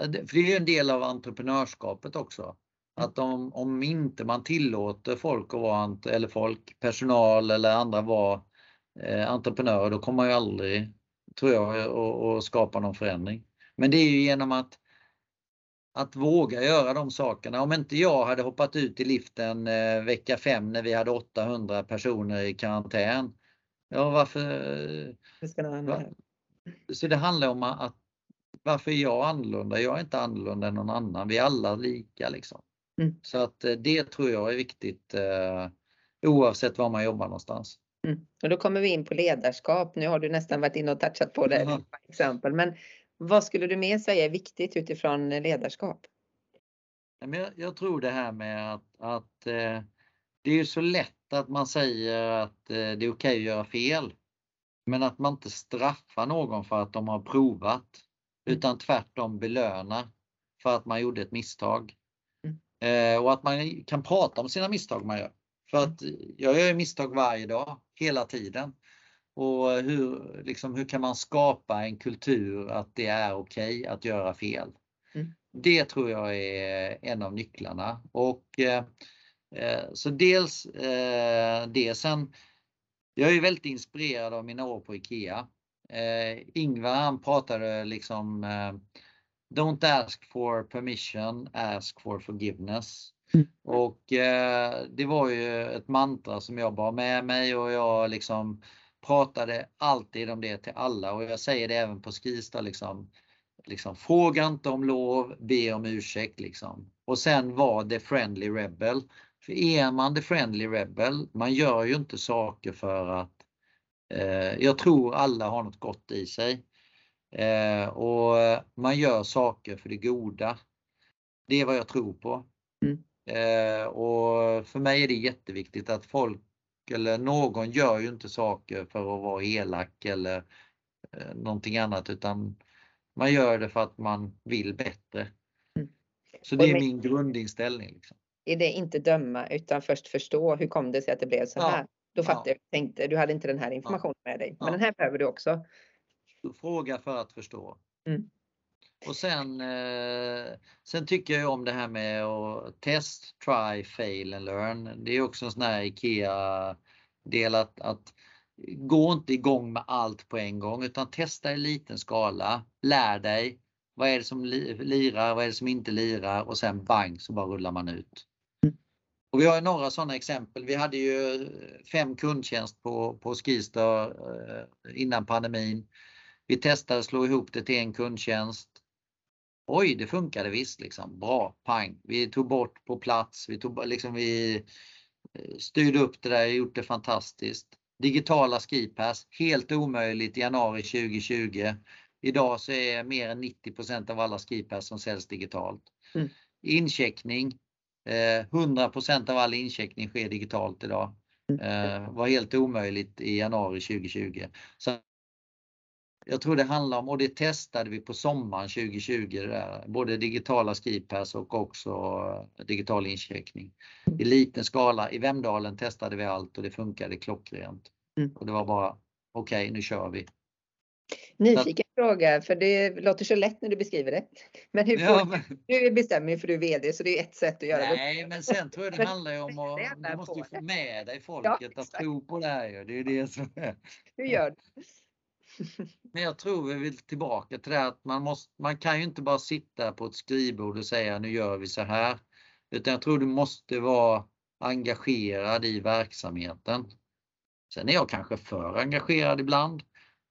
[SPEAKER 2] För det är en del av entreprenörskapet också. Att om, om inte man tillåter folk att vara, eller folk, personal eller andra vara eh, entreprenörer, då kommer man ju aldrig, tror jag, att skapa någon förändring. Men det är ju genom att att våga göra de sakerna. Om inte jag hade hoppat ut i liften eh, vecka 5 när vi hade 800 personer i karantän. Ja, varför? Va? Så det handlar om att varför är jag annorlunda? Jag är inte annorlunda än någon annan. Vi är alla lika liksom. Mm. Så att eh, det tror jag är viktigt eh, oavsett var man jobbar någonstans.
[SPEAKER 1] Mm. Och då kommer vi in på ledarskap. Nu har du nästan varit inne och touchat på det mm. exempel. Men vad skulle du mer säga är viktigt utifrån ledarskap?
[SPEAKER 2] Jag tror det här med att, att eh, det är så lätt att man säger att det är okej okay att göra fel. Men att man inte straffar någon för att de har provat mm. utan tvärtom belönar för att man gjorde ett misstag. Eh, och att man kan prata om sina misstag man gör. För att jag gör misstag varje dag, hela tiden. Och hur, liksom, hur kan man skapa en kultur att det är okej okay att göra fel? Mm. Det tror jag är en av nycklarna. Och, eh, eh så dels eh, det. Sen, jag är väldigt inspirerad av mina år på IKEA. Eh, Ingvar han pratade liksom eh, Don't ask for permission, ask for forgiveness. Mm. Och eh, det var ju ett mantra som jag bar med mig och jag liksom pratade alltid om det till alla och jag säger det även på Skista liksom. liksom fråga inte om lov, be om ursäkt liksom. Och sen var the friendly rebel. För är man the friendly rebel, man gör ju inte saker för att eh, jag tror alla har något gott i sig. Eh, och man gör saker för det goda. Det är vad jag tror på. Mm. Eh, och för mig är det jätteviktigt att folk eller någon gör ju inte saker för att vara elak eller eh, någonting annat utan man gör det för att man vill bättre. Mm. Så det är min grundinställning. Liksom.
[SPEAKER 1] Är det inte döma utan först förstå hur kom det sig att det blev så här? Ja. Då fattar ja. jag, tänkte du hade inte den här informationen ja. med dig. Men den här behöver du också
[SPEAKER 2] Fråga för att förstå. Mm. Och sen, eh, sen tycker jag om det här med att test, try, fail and learn. Det är också en sån här IKEA del att, att gå inte igång med allt på en gång utan testa i liten skala. Lär dig. Vad är det som lirar? Vad är det som inte lirar? Och sen bang så bara rullar man ut. Och vi har några sådana exempel. Vi hade ju fem kundtjänst på, på Skistar eh, innan pandemin. Vi testade att slå ihop det till en kundtjänst. Oj, det funkade visst liksom. Bra, pang. Vi tog bort på plats. Vi, tog, liksom, vi eh, styrde upp det där, gjort det fantastiskt. Digitala skipass, helt omöjligt i januari 2020. Idag så är mer än 90% av alla skipass som säljs digitalt. Mm. Incheckning, 100 eh, av all incheckning sker digitalt idag. Mm. Eh, var helt omöjligt i januari 2020. Så jag tror det handlar om, och det testade vi på sommaren 2020, där, både digitala skrivpass och också digital incheckning. I liten skala, i Vemdalen testade vi allt och det funkade klockrent. Mm. Och det var bara, okej okay, nu kör vi.
[SPEAKER 1] Nyfiken så. fråga, för det låter så lätt när du beskriver det. Men hur ja, men... du bestämmer ju för du är VD så det är ett sätt att göra
[SPEAKER 2] Nej, det. Nej, men sen tror jag det handlar ju om att du måste ju få med dig folket ja, att tro på det här. Det är det som är.
[SPEAKER 1] Hur gör du?
[SPEAKER 2] Men jag tror vi vill tillbaka till det att man, måste, man kan ju inte bara sitta på ett skrivbord och säga nu gör vi så här. Utan jag tror du måste vara engagerad i verksamheten. Sen är jag kanske för engagerad ibland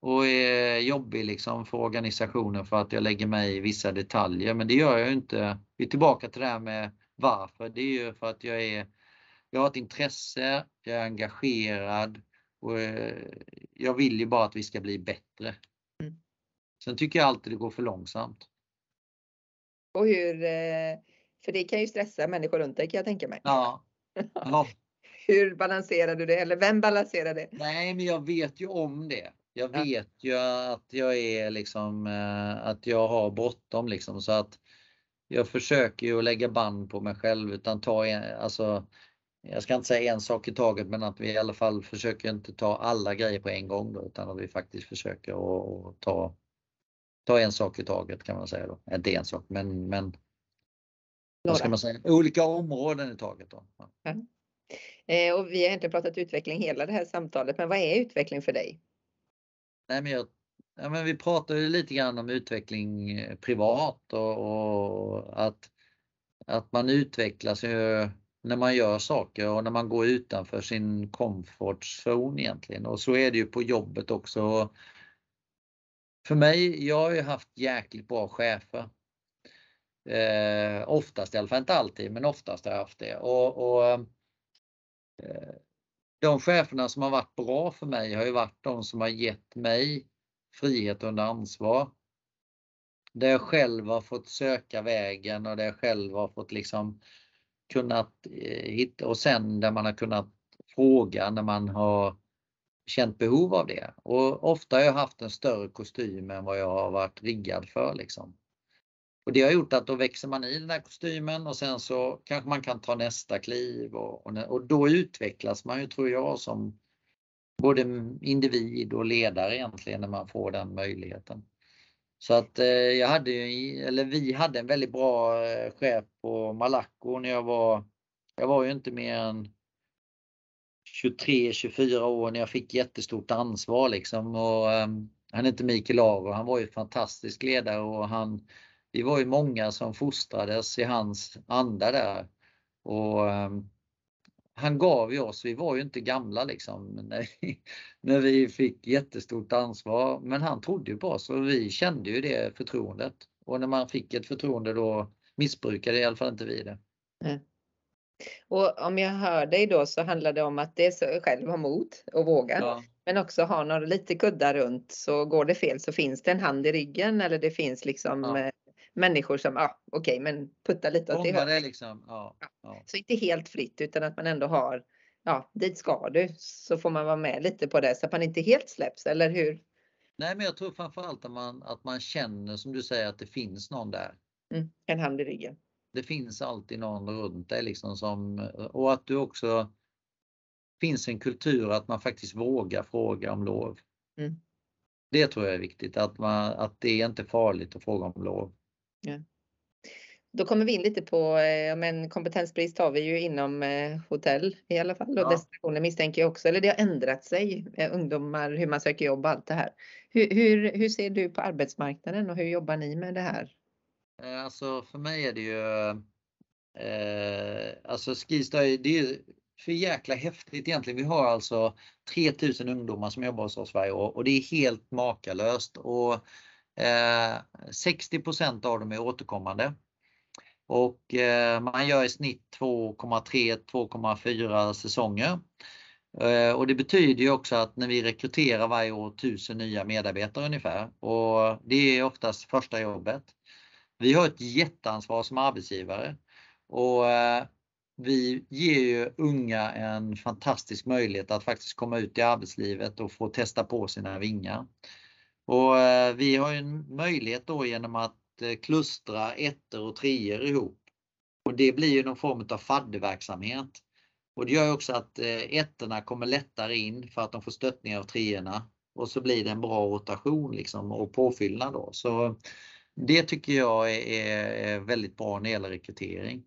[SPEAKER 2] och är jobbig liksom för organisationen för att jag lägger mig i vissa detaljer. Men det gör jag inte. Vi är tillbaka till det här med varför. Det är ju för att jag är jag har ett intresse, jag är engagerad och eh, jag vill ju bara att vi ska bli bättre. Mm. Sen tycker jag alltid det går för långsamt.
[SPEAKER 1] Och hur, eh, för det kan ju stressa människor runt dig kan jag tänka mig.
[SPEAKER 2] Ja. ja.
[SPEAKER 1] hur balanserar du det eller vem balanserar det?
[SPEAKER 2] Nej, men jag vet ju om det. Jag vet ju att jag är liksom eh, att jag har bråttom liksom så att jag försöker ju att lägga band på mig själv utan ta en, alltså jag ska inte säga en sak i taget men att vi i alla fall försöker inte ta alla grejer på en gång då, utan att vi faktiskt försöker att ta, ta en sak i taget kan man säga då. Inte en sak men, men vad ska man säga, olika områden i taget. Då. Ja.
[SPEAKER 1] Eh, och vi har inte pratat utveckling hela det här samtalet, men vad är utveckling för dig?
[SPEAKER 2] Nej, men jag, ja, men vi pratar ju lite grann om utveckling eh, privat och, och att, att man utvecklas ju när man gör saker och när man går utanför sin comfort zone egentligen. Och så är det ju på jobbet också. För mig, jag har ju haft jäkligt bra chefer. Eh, oftast i alla fall, inte alltid, men oftast har jag haft det. Och, och eh, de cheferna som har varit bra för mig har ju varit de som har gett mig frihet under ansvar. Där jag själv har fått söka vägen och där jag själv har fått liksom kunnat eh, hitta och sen där man har kunnat fråga när man har känt behov av det. Och ofta har jag haft en större kostym än vad jag har varit riggad för. Liksom. Och det har gjort att då växer man i den här kostymen och sen så kanske man kan ta nästa kliv och, och, och då utvecklas man ju tror jag som både individ och ledare egentligen när man får den möjligheten. Så att eh, jag hade ju, eller vi hade en väldigt bra eh, chef på Malaco när jag var, jag var ju inte mer än 23-24 år när jag fick jättestort ansvar liksom och eh, han hette Mikael Aro, han var ju fantastisk ledare och han, vi var ju många som fostrades i hans anda där. Och ehm, han gav ju oss, vi var ju inte gamla liksom när vi, när vi fick jättestort ansvar, men han trodde ju på oss och vi kände ju det förtroendet. Och när man fick ett förtroende då missbrukade i alla fall inte vi det. Mm.
[SPEAKER 1] Och om jag hör dig då så handlar det om att det är själv ha mod och våga. Ja. Men också ha några lite kuddar runt så går det fel så finns det en hand i ryggen eller det finns liksom ja. Människor som, ja okej okay, men putta lite åt det
[SPEAKER 2] hållet. Liksom. Ja,
[SPEAKER 1] ja. Så inte helt fritt utan att man ändå har, ja dit ska du, så får man vara med lite på det så att man inte helt släpps, eller hur?
[SPEAKER 2] Nej men jag tror framförallt att man, att man känner som du säger att det finns någon där.
[SPEAKER 1] Mm, en hand i ryggen.
[SPEAKER 2] Det finns alltid någon runt dig liksom som, och att du också finns en kultur att man faktiskt vågar fråga om lov. Mm. Det tror jag är viktigt, att, man, att det är inte farligt att fråga om lov.
[SPEAKER 1] Ja. Då kommer vi in lite på, eh, men kompetensbrist har vi ju inom eh, hotell i alla fall och
[SPEAKER 2] Ja.
[SPEAKER 1] destinationer misstänker jag också. Eller det har ändrat sig, eh, ungdomar, hur man söker jobb och allt det här. Hur, hur, hur ser du på arbetsmarknaden och hur jobbar ni med det här?
[SPEAKER 2] Alltså för mig är det ju, eh, alltså Skistar, det är för jäkla häftigt egentligen. Vi har alltså 3000 ungdomar som jobbar hos oss varje år och det är helt makalöst. Och Eh, 60% av dem är återkommande. Och eh, man gör i snitt 2,3-2,4 säsonger. Eh, och det betyder ju också att när vi rekryterar varje år 1000 nya medarbetare ungefär och det är oftast första jobbet. Vi har ett jätteansvar som arbetsgivare och vi ger ju unga en fantastisk möjlighet att faktiskt komma ut i arbetslivet och få testa på sina vingar. Och eh, vi har ju en möjlighet då genom att eh, klustra ettor och treor ihop. Och det blir ju någon form av fadderverksamhet. Och det gör ju också att eh, ettorna kommer lättare in för att de får stöttning av treorna. Och så blir det en bra rotation liksom och påfyllnad då. Så det tycker jag är, är väldigt bra när det gäller rekrytering.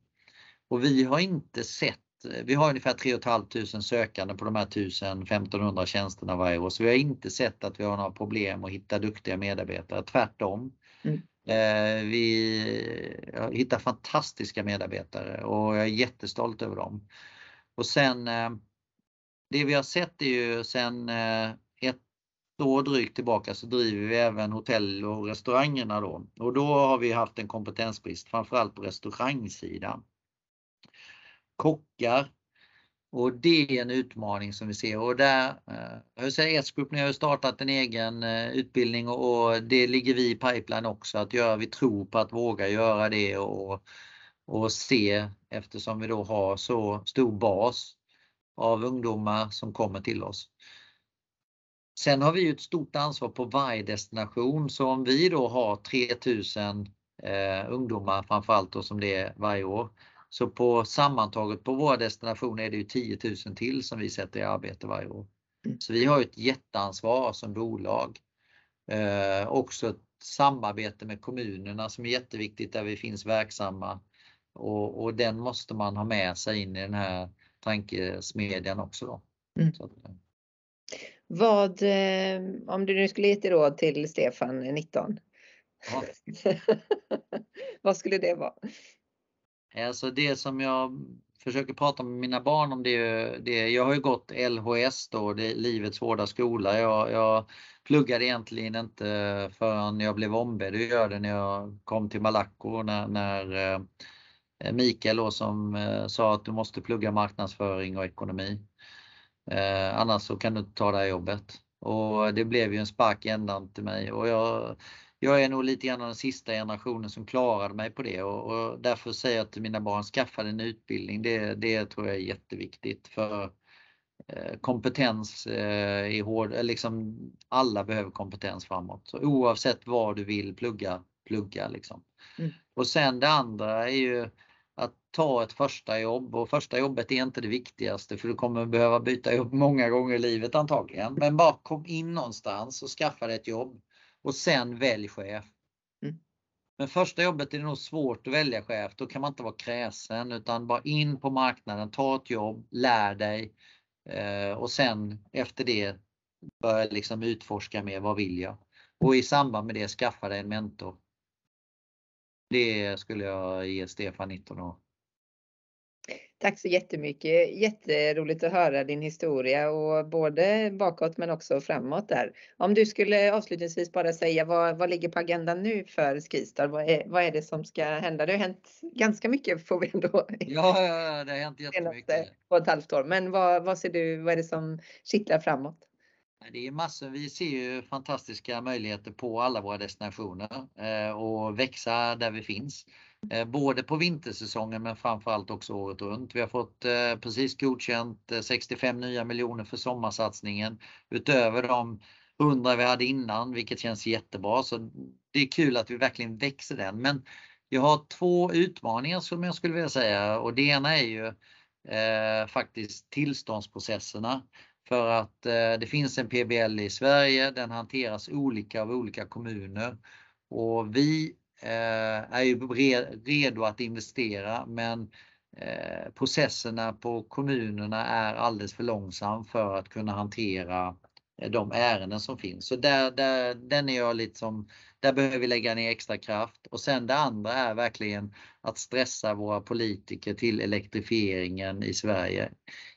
[SPEAKER 2] Och vi har inte sett, vi har ungefär 3 500 sökande på de här 1000-1500 tjänsterna varje år, så vi har inte sett att vi har några problem att hitta duktiga medarbetare, tvärtom.
[SPEAKER 1] Mm.
[SPEAKER 2] Eh, vi hittar fantastiska medarbetare och jag är jättestolt över dem. Och sen eh, det vi har sett är ju sen eh, ett år drygt tillbaka så driver vi även hotell och restaurangerna då. Och då har vi haft en kompetensbrist, framförallt på restaurangsidan. Kockar. Och det är en utmaning som vi ser och där, eh, jag S-Group, ni har ju startat en egen eh, utbildning och, det ligger vi i pipeline också att göra. Vi tror på att våga göra det och, och se eftersom vi då har så stor bas av ungdomar som kommer till oss. Sen har vi ju ett stort ansvar på varje destination så om vi då har 3000 eh, ungdomar framförallt då som det är varje år. Så på sammantaget på våra destinationer är det ju 10 000 till som vi sätter i arbete varje år.
[SPEAKER 1] Mm.
[SPEAKER 2] Så vi har ett jätteansvar som bolag. Eh, också ett samarbete med kommunerna som är jätteviktigt där vi finns verksamma. Och, och den måste man ha med sig in i den här tankesmedjan också. Då.
[SPEAKER 1] Mm.
[SPEAKER 2] Att, eh,
[SPEAKER 1] Vad, eh, om du nu skulle ge ett råd till Stefan, 19.
[SPEAKER 2] ja.
[SPEAKER 1] Vad skulle det vara?
[SPEAKER 2] Alltså det som jag försöker prata med mina barn om det är det. Jag har ju gått LHS då, det är livets hårda skola. Jag, jag pluggade egentligen inte förrän jag blev ombedd att göra det när jag kom till Malaco när, när eh, Mikael då som eh, sa att du måste plugga marknadsföring och ekonomi. Eh, annars så kan du inte ta det här jobbet. Och det blev ju en spark i ändan till mig och jag jag är nog lite grann den sista generationen som klarade mig på det och, och därför säger jag till mina barn, skaffa en utbildning. Det, det tror jag är jätteviktigt för eh, kompetens eh, är hård, eh, liksom alla behöver kompetens framåt. Så oavsett vad du vill plugga, plugga liksom.
[SPEAKER 1] Mm.
[SPEAKER 2] Och sen det andra är ju att ta ett första jobb och första jobbet är inte det viktigaste för du kommer behöva byta jobb många gånger i livet antagligen. Men bara kom in någonstans och skaffa dig ett jobb och sen välj chef.
[SPEAKER 1] Mm.
[SPEAKER 2] Men första jobbet är det nog svårt att välja chef. Då kan man inte vara kräsen utan bara in på marknaden, ta ett jobb, lär dig eh, och sen efter det börja liksom utforska mer. Vad vill jag? Och i samband med det skaffa dig en mentor. Det skulle jag ge Stefan 19 år.
[SPEAKER 1] Tack så jättemycket. Jätteroligt att höra din historia och både bakåt men också framåt där. Om du skulle avslutningsvis bara säga vad, vad ligger på agendan nu för Skistar? Vad är, vad är det som ska hända? Det har hänt ganska mycket får vi ändå
[SPEAKER 2] Ja, det har hänt jättemycket.
[SPEAKER 1] på ett halvt år. Men vad, vad ser du, vad är det som kittlar framåt?
[SPEAKER 2] Det är massor. Vi ser ju fantastiska möjligheter på alla våra destinationer eh, och växa där vi finns. Eh, både på vintersäsongen men framförallt också året runt. Vi har fått eh, precis godkänt eh, 65 nya miljoner för sommarsatsningen utöver de 100 vi hade innan, vilket känns jättebra. Så det är kul att vi verkligen växer den. Men jag har två utmaningar som jag skulle vilja säga och det ena är ju eh, faktiskt tillståndsprocesserna. För att eh, det finns en PBL i Sverige, den hanteras olika av olika kommuner. Och vi Eh, är ju redo att investera men eh, processerna på kommunerna är alldeles för långsam för att kunna hantera eh, de ärenden som finns. Så där, där, den är jag liksom, där behöver vi lägga ner extra kraft. Och sen det andra är verkligen att stressa våra politiker till elektrifieringen i Sverige.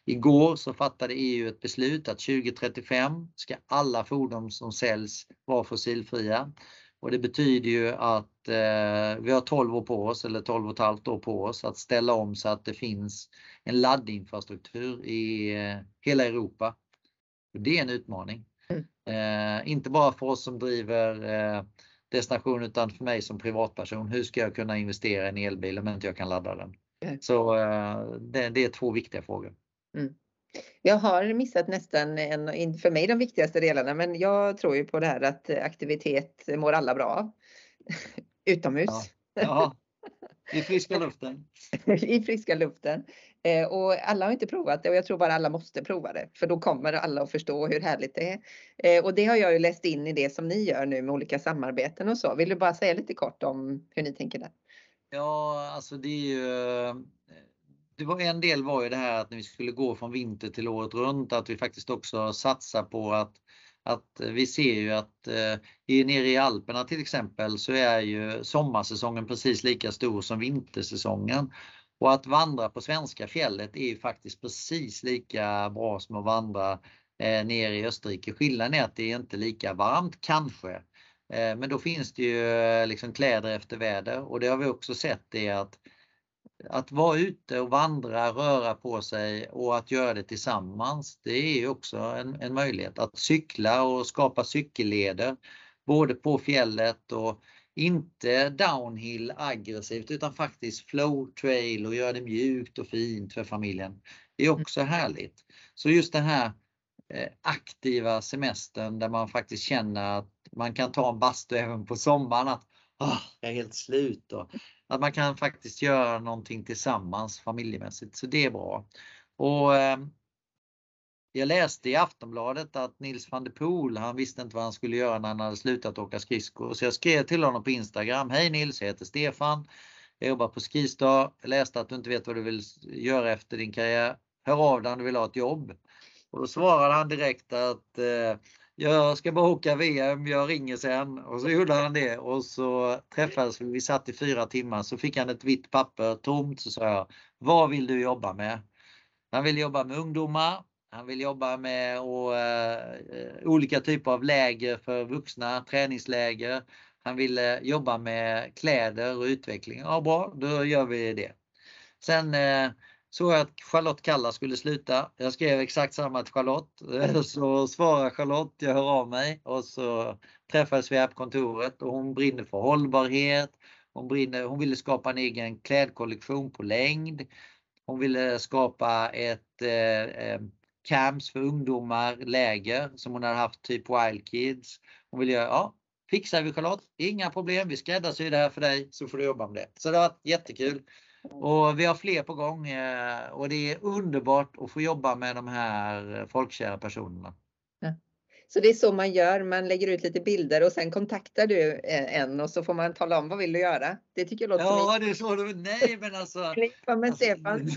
[SPEAKER 2] Igår så fattade EU ett beslut att 2035 ska alla fordon som säljs vara fossilfria. Och det betyder ju att eh, vi har 12 år på oss eller 12 och ett halvt år på oss att ställa om så att det finns en laddinfrastruktur i eh, hela Europa det är en utmaning. Mm. Eh, inte bara för oss som driver eh, destination utan för mig som privatperson. Hur ska jag kunna investera i en elbil om inte jag kan ladda den? Mm. Så eh, det, det, är två viktiga frågor.
[SPEAKER 1] Mm. Jag har missat nästan en, för mig de viktigaste delarna, men jag tror ju på det här att aktivitet mår alla bra av. Utomhus.
[SPEAKER 2] Ja. ja. I friska luften.
[SPEAKER 1] I friska luften. Eh, och alla har inte provat det och jag tror bara alla måste prova det för då kommer alla att förstå hur härligt det är. Eh, och det har jag ju läst in i det som ni gör nu med olika samarbeten och så. Vill du bara säga lite kort om hur ni tänker där?
[SPEAKER 2] Ja, alltså det är ju det var en del var ju det här att när vi skulle gå från vinter till året runt att vi faktiskt också satsar på att att vi ser ju att eh, nere i Alperna till exempel så är ju sommarsäsongen precis lika stor som vintersäsongen. Och att vandra på svenska fjället är ju faktiskt precis lika bra som att vandra eh, nere i Österrike. Skillnaden är att det är inte lika varmt kanske. Eh, men då finns det ju eh, liksom kläder efter väder och det har vi också sett är att att vara ute och vandra, röra på sig och att göra det tillsammans, det är också en, en möjlighet. Att cykla och skapa cykelleder både på fjället och inte downhill aggressivt utan faktiskt flow trail och göra det mjukt och fint för familjen. Det är också härligt. Så just den här eh, aktiva semestern där man faktiskt känner att man kan ta en bastu även på sommaren. Att Ah, oh, jag är helt slut. Och att man kan faktiskt göra någonting tillsammans familjemässigt. Så det är bra. Och eh, jag läste i Aftonbladet att Nils van der Poel, han visste inte vad han skulle göra när han hade slutat åka skridskor. Så jag skrev till honom på Instagram. Hej Nils, jag heter Stefan. Jag jobbar på Skistar. Jag läste att du inte vet vad du vill göra efter din karriär. Hör av dig om du vill ha ett jobb. Och då svarade han direkt att eh, jag ska bara åka VM, jag ringer sen. Och så gjorde han det och så träffades vi, vi satt i fyra timmar, så fick han ett vitt papper tomt. Så sa jag, vad vill du jobba med? Han vill jobba med ungdomar, han vill jobba med och, uh, olika typer av läger för vuxna, träningsläger. Han ville eh, jobba med kläder och utveckling. Ja bra, då gör vi det. Sen uh, såg jag att Charlotte Kalla skulle sluta. Jag skrev exakt samma till Charlotte. Så svarade Charlotte, jag hör av mig och så träffades vi här på kontoret och hon brinner för hållbarhet. Hon, brinner, hon ville skapa en egen klädkollektion på längd. Hon ville skapa ett eh, eh camps för ungdomar, läger som hon hade haft typ Wild Kids. Hon ville göra, ja, fixar vi Charlotte, inga problem, vi skräddarsyr det här för dig så får du jobba med det. Så det har varit jättekul. Och vi har fler på gång eh, och det är underbart att få jobba med de här folkkära personerna.
[SPEAKER 1] Så det är så man gör, man lägger ut lite bilder och sen kontaktar du eh, en och så får man tala om vad vill du göra? Det tycker jag låter
[SPEAKER 2] Ja, det är så. Nej, men alltså.
[SPEAKER 1] Klippa med alltså, Stefan.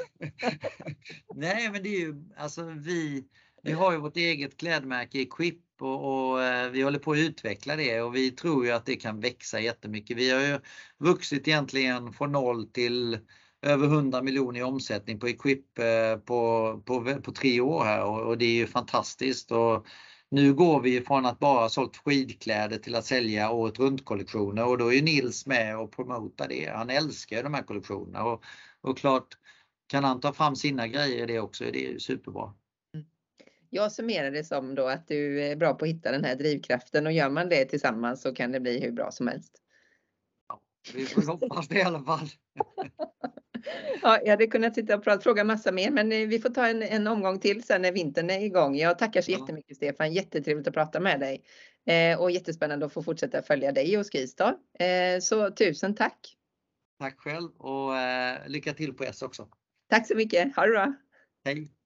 [SPEAKER 2] nej, men det är ju alltså vi. Vi har ju vårt eget klädmärke Equip och, och eh, vi håller på att utveckla det och vi tror ju att det kan växa jättemycket. Vi har ju vuxit egentligen från noll till över 100 miljoner i omsättning på Equip eh, på, på, på tre år här och, och det är ju fantastiskt. Och nu går vi från att bara sålt skidkläder till att sälja året runt kollektioner och då är Nils med och promotar det. Han älskar de här kollektionerna och, och klart kan han ta fram sina grejer det också det är ju superbra.
[SPEAKER 1] Jag summerar det som då att du är bra på att hitta den här drivkraften och gör man det tillsammans så kan det bli hur bra som helst.
[SPEAKER 2] Ja, vi får hoppas det i alla fall.
[SPEAKER 1] Ja, jag hade kunnat sitta och prata, fråga massa mer, men eh, vi får ta en, en omgång till sen när vintern är igång. Jag tackar så ja. jättemycket Stefan, jättetrevligt att prata med dig eh, och jättespännande att få fortsätta följa dig och Skistar. Eh, så tusen tack!
[SPEAKER 2] Tack själv och eh, lycka till på S också!
[SPEAKER 1] Tack så mycket, ha det bra!
[SPEAKER 2] Hej!